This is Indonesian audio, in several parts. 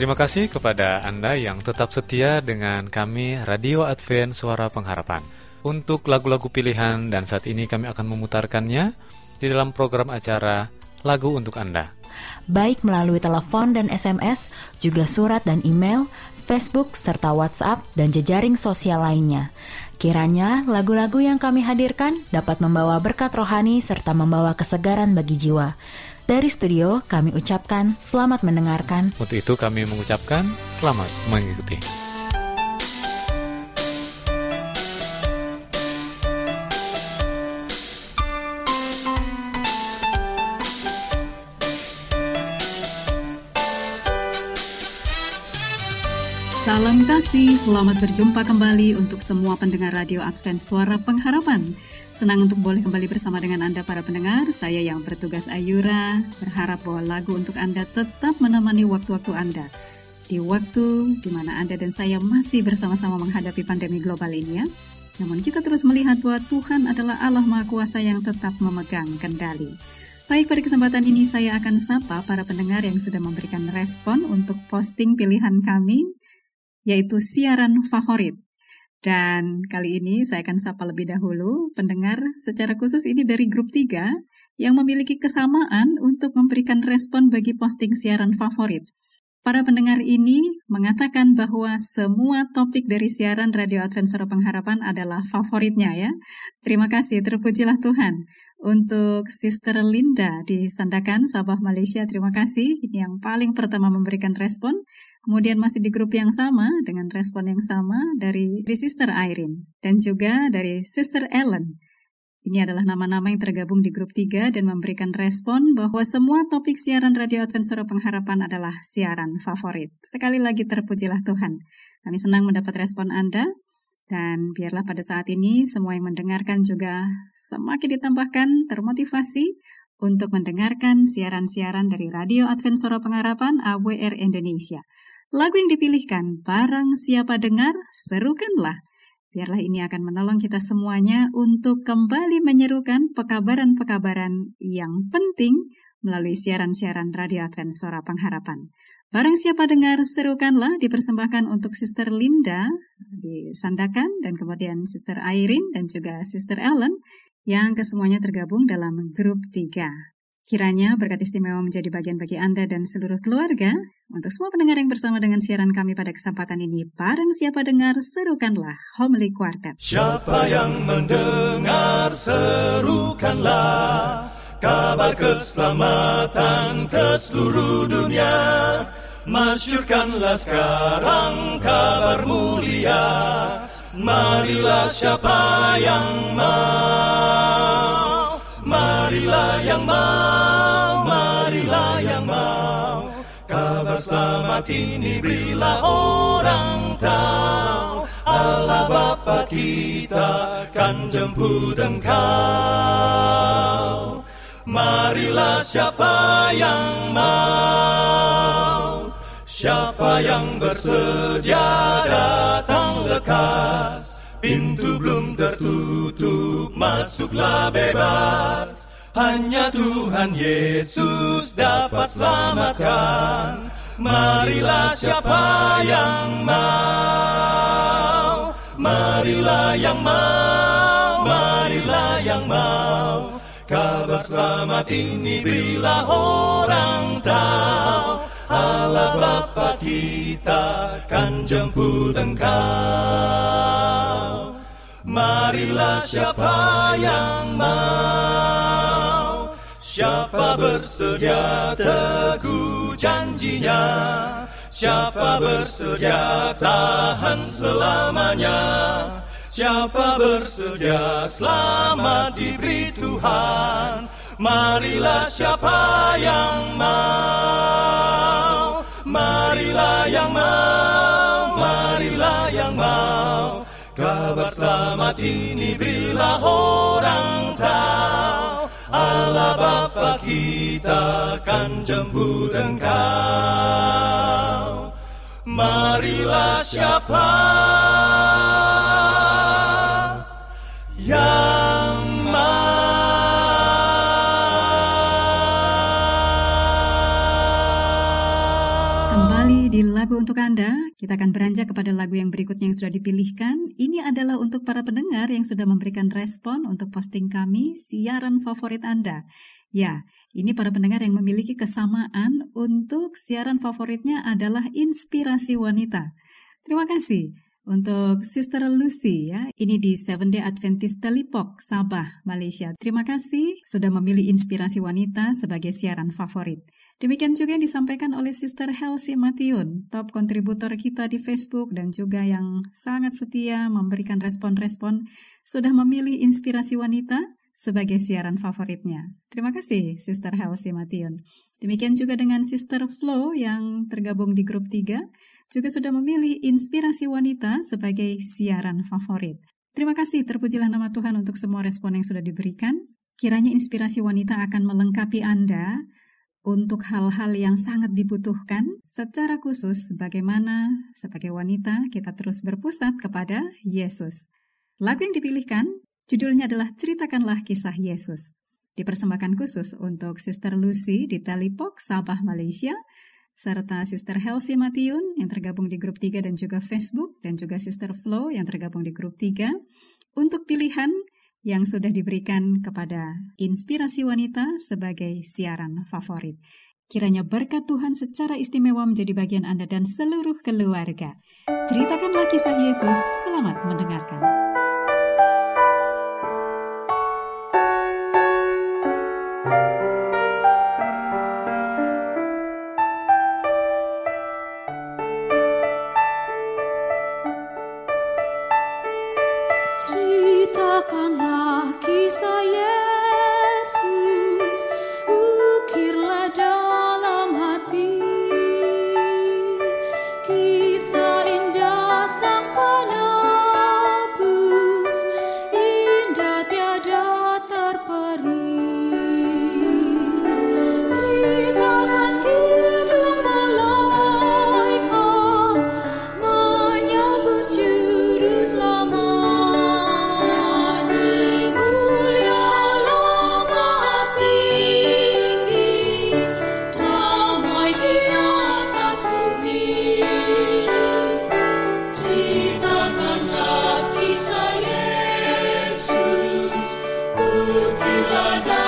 Terima kasih kepada Anda yang tetap setia dengan kami Radio Advent Suara Pengharapan. Untuk lagu-lagu pilihan dan saat ini kami akan memutarkannya di dalam program acara Lagu untuk Anda. Baik melalui telepon dan SMS, juga surat dan email, Facebook, serta WhatsApp dan jejaring sosial lainnya. Kiranya lagu-lagu yang kami hadirkan dapat membawa berkat rohani serta membawa kesegaran bagi jiwa. Dari studio kami ucapkan selamat mendengarkan. Untuk itu kami mengucapkan selamat mengikuti. Salam kasih, selamat berjumpa kembali untuk semua pendengar radio Advent Suara Pengharapan. Senang untuk boleh kembali bersama dengan Anda para pendengar. Saya yang bertugas Ayura berharap bahwa lagu untuk Anda tetap menemani waktu-waktu Anda. Di waktu di mana Anda dan saya masih bersama-sama menghadapi pandemi global ini ya. Namun kita terus melihat bahwa Tuhan adalah Allah Maha Kuasa yang tetap memegang kendali. Baik, pada kesempatan ini saya akan sapa para pendengar yang sudah memberikan respon untuk posting pilihan kami, yaitu siaran favorit. Dan kali ini saya akan sapa lebih dahulu pendengar secara khusus ini dari grup 3 yang memiliki kesamaan untuk memberikan respon bagi posting siaran favorit. Para pendengar ini mengatakan bahwa semua topik dari siaran Radio Advent Suara Pengharapan adalah favoritnya ya. Terima kasih, terpujilah Tuhan. Untuk Sister Linda di Sandakan, Sabah Malaysia, terima kasih. Yang paling pertama memberikan respon. Kemudian masih di grup yang sama, dengan respon yang sama dari, dari Sister Irene. Dan juga dari Sister Ellen. Ini adalah nama-nama yang tergabung di grup 3 dan memberikan respon bahwa semua topik siaran Radio Advent Suara Pengharapan adalah siaran favorit. Sekali lagi terpujilah Tuhan. Kami senang mendapat respon Anda dan biarlah pada saat ini semua yang mendengarkan juga semakin ditambahkan termotivasi untuk mendengarkan siaran-siaran dari Radio Advent Suara Pengharapan AWR Indonesia. Lagu yang dipilihkan, barang siapa dengar, serukanlah. Biarlah ini akan menolong kita semuanya untuk kembali menyerukan pekabaran-pekabaran yang penting melalui siaran-siaran Radio Advent Suara Pengharapan. Barang siapa dengar, serukanlah dipersembahkan untuk Sister Linda di Sandakan dan kemudian Sister Irene dan juga Sister Ellen yang kesemuanya tergabung dalam grup 3. Kiranya berkat istimewa menjadi bagian bagi Anda dan seluruh keluarga. Untuk semua pendengar yang bersama dengan siaran kami pada kesempatan ini, bareng siapa dengar, serukanlah Homily Quartet. Siapa yang mendengar, serukanlah kabar keselamatan ke seluruh dunia. Masyurkanlah sekarang kabar mulia. Marilah siapa yang mau Marilah yang mau, selamat ini berilah orang tahu Allah Bapa kita kan jemput engkau. Marilah siapa yang mau Siapa yang bersedia datang lekas. Pintu belum tertutup Masuklah bebas. Hanya Tuhan Yesus dapat selamatkan Marilah siapa yang mau? Marilah yang mau Marilah yang mau. Kabar selamat ini berilah orang tahu. Allah Bapa kita kan jemput engkau. Marilah siapa yang mau? Siapa bersedia teguh janjinya Siapa bersedia tahan selamanya? Siapa bersedia selamat diberi Tuhan? Marilah siapa yang mau? Marilah yang mau Marilah yang mau. Kabar selamat ini berilah orang tahu Allah Bapa kita kan jemput engkau. Marilah siapa yang Kembali di lagu untuk Anda, kita akan beranjak kepada lagu yang berikutnya yang sudah dipilihkan. Ini adalah untuk para pendengar yang sudah memberikan respon untuk posting kami, siaran favorit Anda. Ya, ini para pendengar yang memiliki kesamaan untuk siaran favoritnya adalah Inspirasi Wanita. Terima kasih untuk Sister Lucy ya. Ini di Seven Day Adventist Telipok, Sabah, Malaysia. Terima kasih sudah memilih Inspirasi Wanita sebagai siaran favorit. Demikian juga yang disampaikan oleh Sister Helsi Matiun, top kontributor kita di Facebook dan juga yang sangat setia memberikan respon-respon sudah memilih Inspirasi Wanita sebagai siaran favoritnya. Terima kasih Sister Helsi Matiun. Demikian juga dengan Sister Flo yang tergabung di grup 3 juga sudah memilih Inspirasi Wanita sebagai siaran favorit. Terima kasih, terpujilah nama Tuhan untuk semua respon yang sudah diberikan. Kiranya Inspirasi Wanita akan melengkapi Anda untuk hal-hal yang sangat dibutuhkan, secara khusus bagaimana sebagai wanita kita terus berpusat kepada Yesus. Lagu yang dipilihkan judulnya adalah Ceritakanlah Kisah Yesus. Dipersembahkan khusus untuk Sister Lucy di Telipok, Sabah, Malaysia, serta Sister Helsi Matiun yang tergabung di grup 3 dan juga Facebook, dan juga Sister Flo yang tergabung di grup 3, untuk pilihan yang sudah diberikan kepada Inspirasi Wanita sebagai siaran favorit. Kiranya berkat Tuhan secara istimewa menjadi bagian Anda dan seluruh keluarga. Ceritakanlah kisah Yesus, selamat mendengarkan. Ceritakanlah Shiva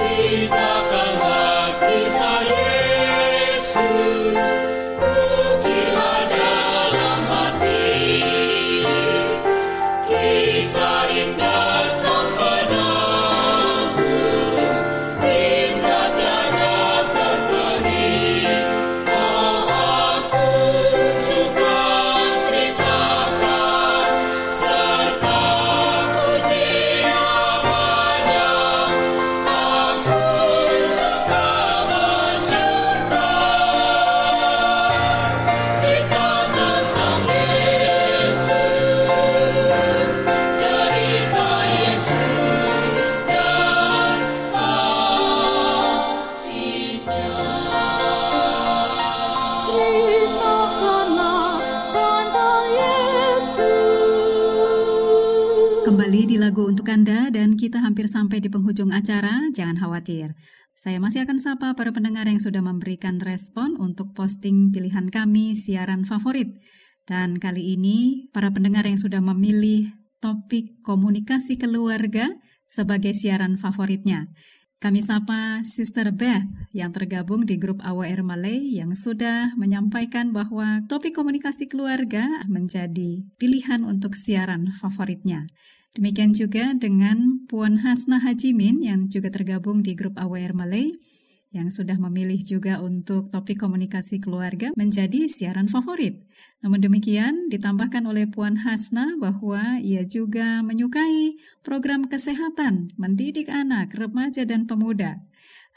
Frida. Kembali di lagu untuk Anda dan kita hampir sampai di penghujung acara. Jangan khawatir. Saya masih akan sapa para pendengar yang sudah memberikan respon untuk posting pilihan kami siaran favorit. Dan kali ini para pendengar yang sudah memilih topik komunikasi keluarga sebagai siaran favoritnya. Kami sapa Sister Beth yang tergabung di grup AWR Malay yang sudah menyampaikan bahwa topik komunikasi keluarga menjadi pilihan untuk siaran favoritnya. Demikian juga dengan Puan Hasna Hajimin yang juga tergabung di grup AWR Malay yang sudah memilih juga untuk topik komunikasi keluarga menjadi siaran favorit. Namun demikian, ditambahkan oleh Puan Hasna bahwa ia juga menyukai program kesehatan, mendidik anak, remaja, dan pemuda.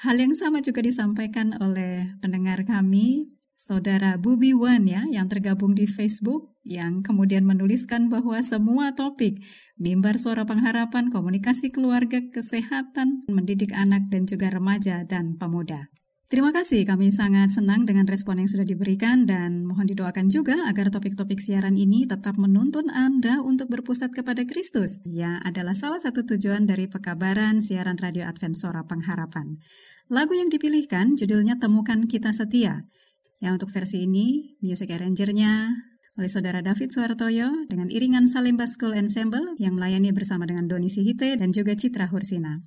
Hal yang sama juga disampaikan oleh pendengar kami, Saudara Bubi Wan ya, yang tergabung di Facebook, yang kemudian menuliskan bahwa semua topik, mimbar suara pengharapan, komunikasi keluarga, kesehatan, mendidik anak, dan juga remaja dan pemuda. Terima kasih, kami sangat senang dengan respon yang sudah diberikan dan mohon didoakan juga agar topik-topik siaran ini tetap menuntun Anda untuk berpusat kepada Kristus. Ya, adalah salah satu tujuan dari pekabaran siaran Radio Advent Suara Pengharapan. Lagu yang dipilihkan judulnya Temukan Kita Setia. Yang untuk versi ini, music arrangernya oleh saudara David Suartoyo dengan iringan Salimba School Ensemble yang melayani bersama dengan Doni Sihite dan juga Citra Hursina.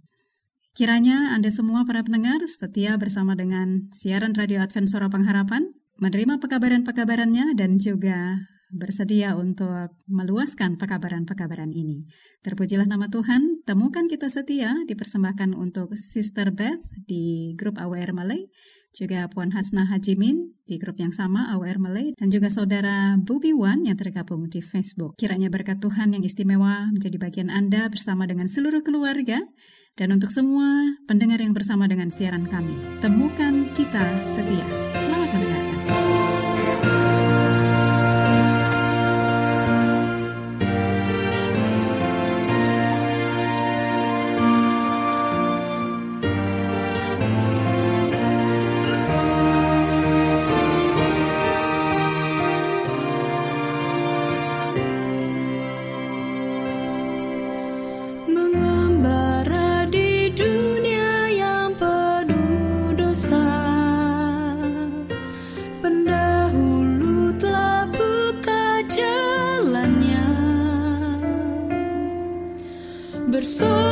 Kiranya Anda semua para pendengar setia bersama dengan siaran Radio Advent Suara Pengharapan, menerima pekabaran-pekabarannya dan juga bersedia untuk meluaskan pekabaran-pekabaran ini. Terpujilah nama Tuhan, temukan kita setia dipersembahkan untuk Sister Beth di grup AWR Malay, juga Puan Hasna Hajimin di grup yang sama AWR Malay dan juga saudara Bubi Wan yang tergabung di Facebook. Kiranya berkat Tuhan yang istimewa menjadi bagian Anda bersama dengan seluruh keluarga dan untuk semua pendengar yang bersama dengan siaran kami. Temukan kita setia. Selamat mendengarkan. so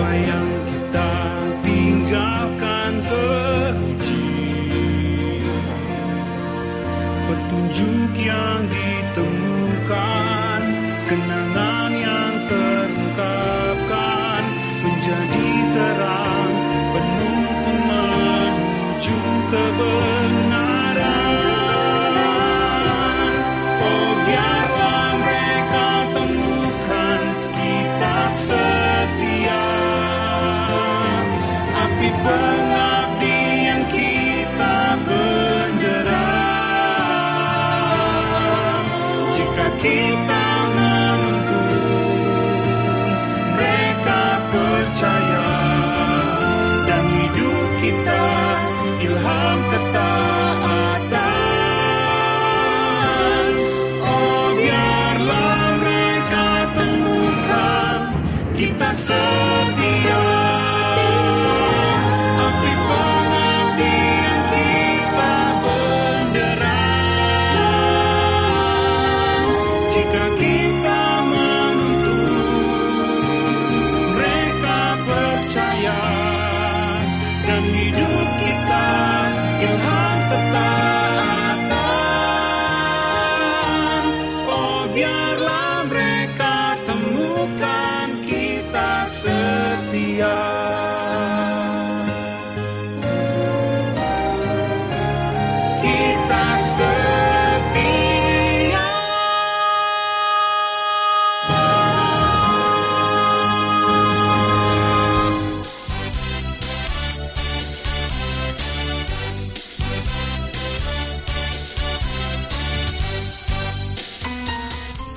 Apa yang kita tinggalkan teruji Petunjuk yang ditemukan Kenangan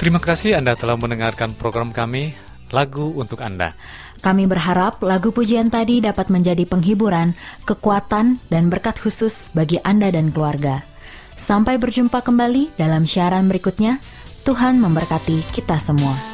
Terima kasih Anda telah mendengarkan program kami Lagu untuk Anda. Kami berharap lagu pujian tadi dapat menjadi penghiburan, kekuatan, dan berkat khusus bagi Anda dan keluarga. Sampai berjumpa kembali dalam siaran berikutnya. Tuhan memberkati kita semua.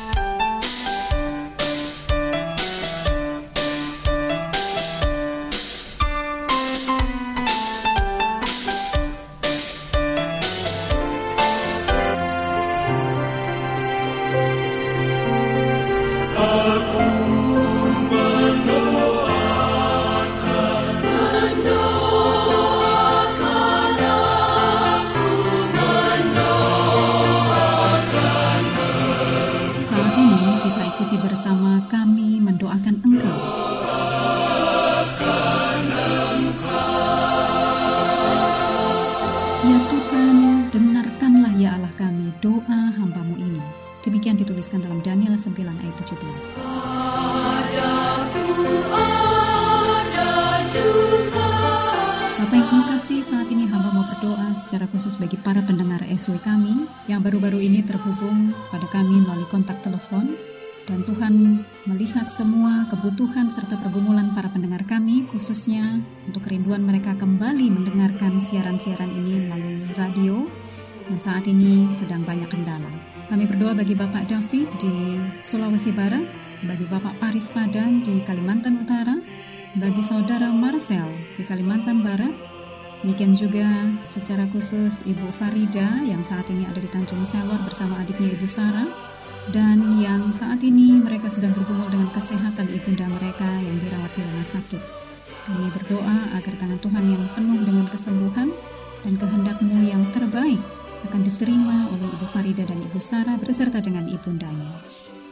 Kita ikuti bersama kami mendoakan engkau. Ya Tuhan, dengarkanlah ya Allah kami doa hambamu ini. Demikian dituliskan dalam Daniel 9 ayat 17. Bapak yang kasih, saat ini hamba mau berdoa secara khusus bagi para pendengar SW kami yang baru-baru ini terhubung pada kami melalui kontak telepon dan Tuhan melihat semua kebutuhan serta pergumulan para pendengar kami khususnya untuk kerinduan mereka kembali mendengarkan siaran-siaran ini melalui radio yang saat ini sedang banyak kendala. Kami berdoa bagi Bapak David di Sulawesi Barat, bagi Bapak Paris Padan di Kalimantan Utara, bagi Saudara Marcel di Kalimantan Barat, demikian juga secara khusus Ibu Farida yang saat ini ada di Tanjung Selor bersama adiknya Ibu Sarah, dan yang saat ini mereka sedang bergumul dengan kesehatan ibunda mereka yang dirawat di rumah sakit. Kami berdoa agar tangan Tuhan yang penuh dengan kesembuhan dan kehendakmu yang terbaik akan diterima oleh Ibu Farida dan Ibu Sarah beserta dengan ibundanya.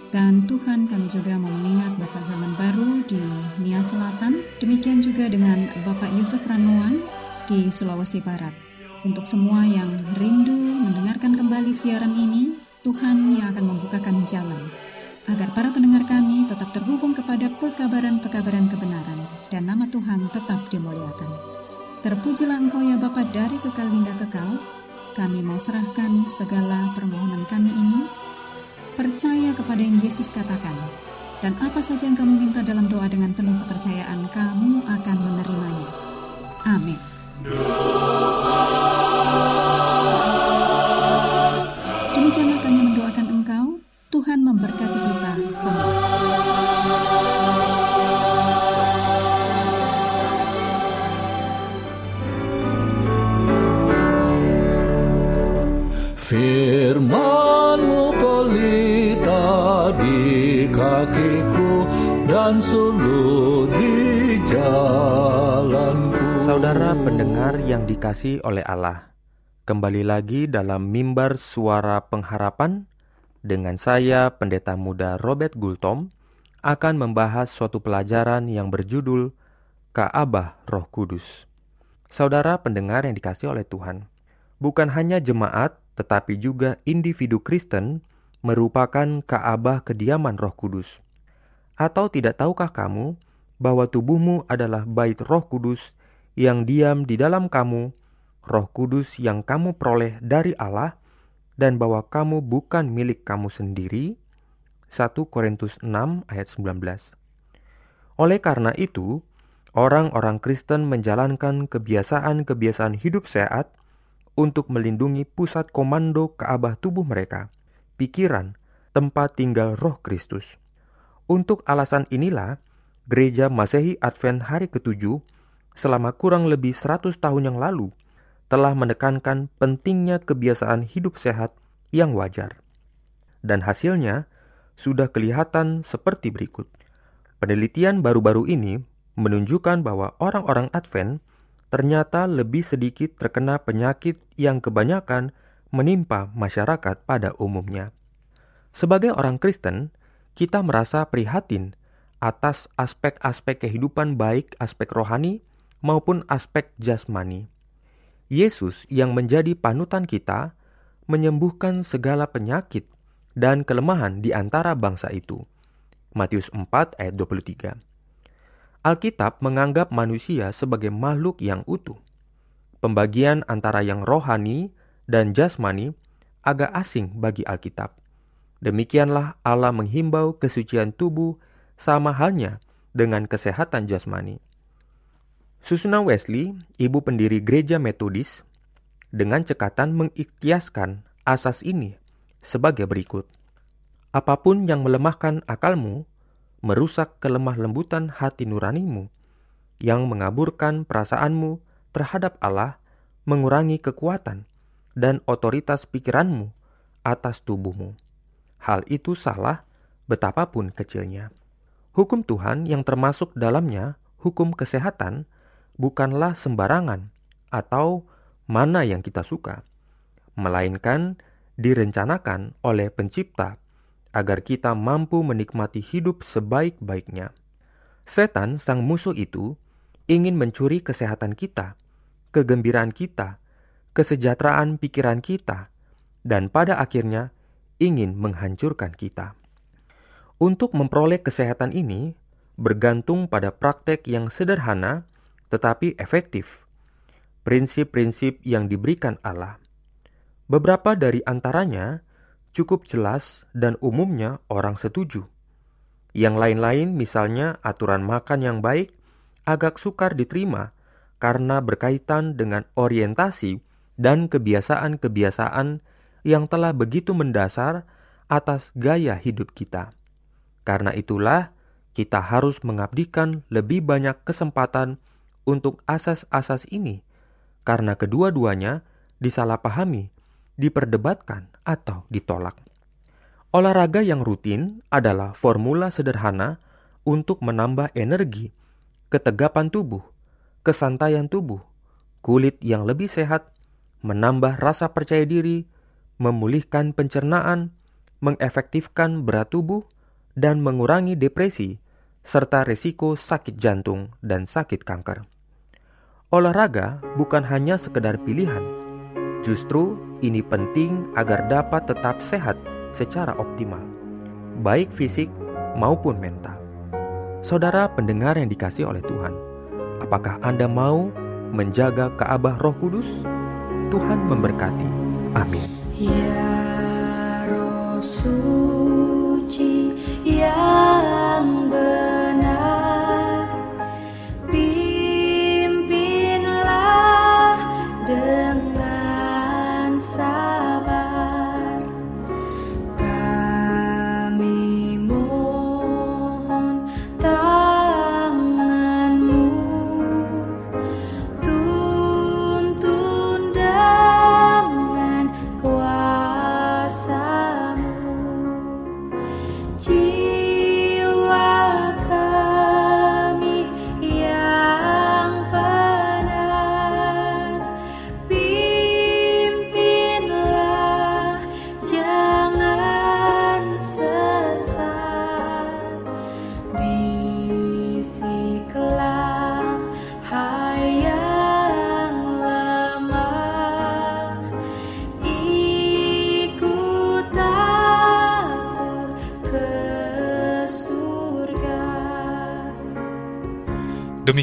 Dan Tuhan kami juga mau mengingat Bapak Zaman Baru di Nia Selatan, demikian juga dengan Bapak Yusuf Ranoan di Sulawesi Barat. Untuk semua yang rindu mendengarkan kembali siaran ini, Tuhan yang akan membukakan jalan agar para pendengar kami tetap terhubung kepada pekabaran-pekabaran kebenaran dan nama Tuhan tetap dimuliakan. Terpujilah Engkau ya Bapa dari kekal hingga kekal. Kami mau serahkan segala permohonan kami ini percaya kepada yang Yesus katakan. Dan apa saja yang kamu minta dalam doa dengan penuh kepercayaan, kamu akan menerimanya. Amin. Dikasih oleh Allah, kembali lagi dalam mimbar suara pengharapan dengan saya Pendeta Muda Robert Gultom akan membahas suatu pelajaran yang berjudul Kaabah Roh Kudus. Saudara pendengar yang dikasih oleh Tuhan, bukan hanya jemaat tetapi juga individu Kristen merupakan Kaabah kediaman Roh Kudus. Atau tidak tahukah kamu bahwa tubuhmu adalah bait Roh Kudus yang diam di dalam kamu, Roh Kudus yang kamu peroleh dari Allah, dan bahwa kamu bukan milik kamu sendiri. 1 Korintus 6 ayat 19. Oleh karena itu, orang-orang Kristen menjalankan kebiasaan-kebiasaan hidup sehat untuk melindungi pusat komando keabah tubuh mereka, pikiran, tempat tinggal roh Kristus. Untuk alasan inilah, gereja Masehi Advent hari ketujuh selama kurang lebih 100 tahun yang lalu telah menekankan pentingnya kebiasaan hidup sehat yang wajar. Dan hasilnya sudah kelihatan seperti berikut. Penelitian baru-baru ini menunjukkan bahwa orang-orang Advent ternyata lebih sedikit terkena penyakit yang kebanyakan menimpa masyarakat pada umumnya. Sebagai orang Kristen, kita merasa prihatin atas aspek-aspek kehidupan baik aspek rohani maupun aspek jasmani. Yesus yang menjadi panutan kita menyembuhkan segala penyakit dan kelemahan di antara bangsa itu. Matius 4 ayat 23. Alkitab menganggap manusia sebagai makhluk yang utuh. Pembagian antara yang rohani dan jasmani agak asing bagi Alkitab. Demikianlah Allah menghimbau kesucian tubuh sama halnya dengan kesehatan jasmani. Susuna Wesley, ibu pendiri gereja Metodis, dengan cekatan mengikhtiaskan asas ini sebagai berikut. Apa pun yang melemahkan akalmu, merusak kelemah lembutan hati nuranimu, yang mengaburkan perasaanmu terhadap Allah, mengurangi kekuatan dan otoritas pikiranmu atas tubuhmu. Hal itu salah betapapun kecilnya. Hukum Tuhan yang termasuk dalamnya hukum kesehatan bukanlah sembarangan atau mana yang kita suka, melainkan direncanakan oleh Pencipta agar kita mampu menikmati hidup sebaik-baiknya. Setan, sang musuh itu, ingin mencuri kesehatan kita, kegembiraan kita, kesejahteraan pikiran kita, dan pada akhirnya ingin menghancurkan kita. Untuk memperoleh kesehatan ini bergantung pada praktek yang sederhana tetapi efektif. Prinsip-prinsip yang diberikan Allah. Beberapa dari antaranya cukup jelas dan umumnya orang setuju. Yang lain-lain misalnya aturan makan yang baik agak sukar diterima karena berkaitan dengan orientasi dan kebiasaan-kebiasaan yang telah begitu mendasar atas gaya hidup kita. Karena itulah kita harus mengabdikan lebih banyak kesempatan untuk asas-asas ini, karena kedua-duanya disalahpahami diperdebatkan, atau ditolak. Olahraga yang rutin adalah formula sederhana untuk menambah energi, ketegapan tubuh, kesantaian tubuh, kulit yang lebih sehat, menambah rasa percaya diri, memulihkan pencernaan, mengefektifkan berat tubuh, dan mengurangi depresi, serta risiko sakit jantung dan sakit kanker. Olahraga bukan hanya sekedar pilihan, justru ini penting agar dapat tetap sehat secara optimal, baik fisik maupun mental. Saudara pendengar yang dikasih oleh Tuhan, apakah Anda mau menjaga keabah Roh Kudus? Tuhan memberkati. Amin. Ya Roh